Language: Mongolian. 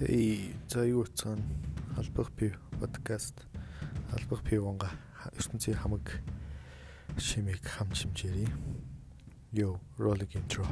Эй, за юу цаана албах пив подкаст албах пивонга ертөнцийн хамаг шимийг хамж хэмжээрэй. Yo, rolling intro.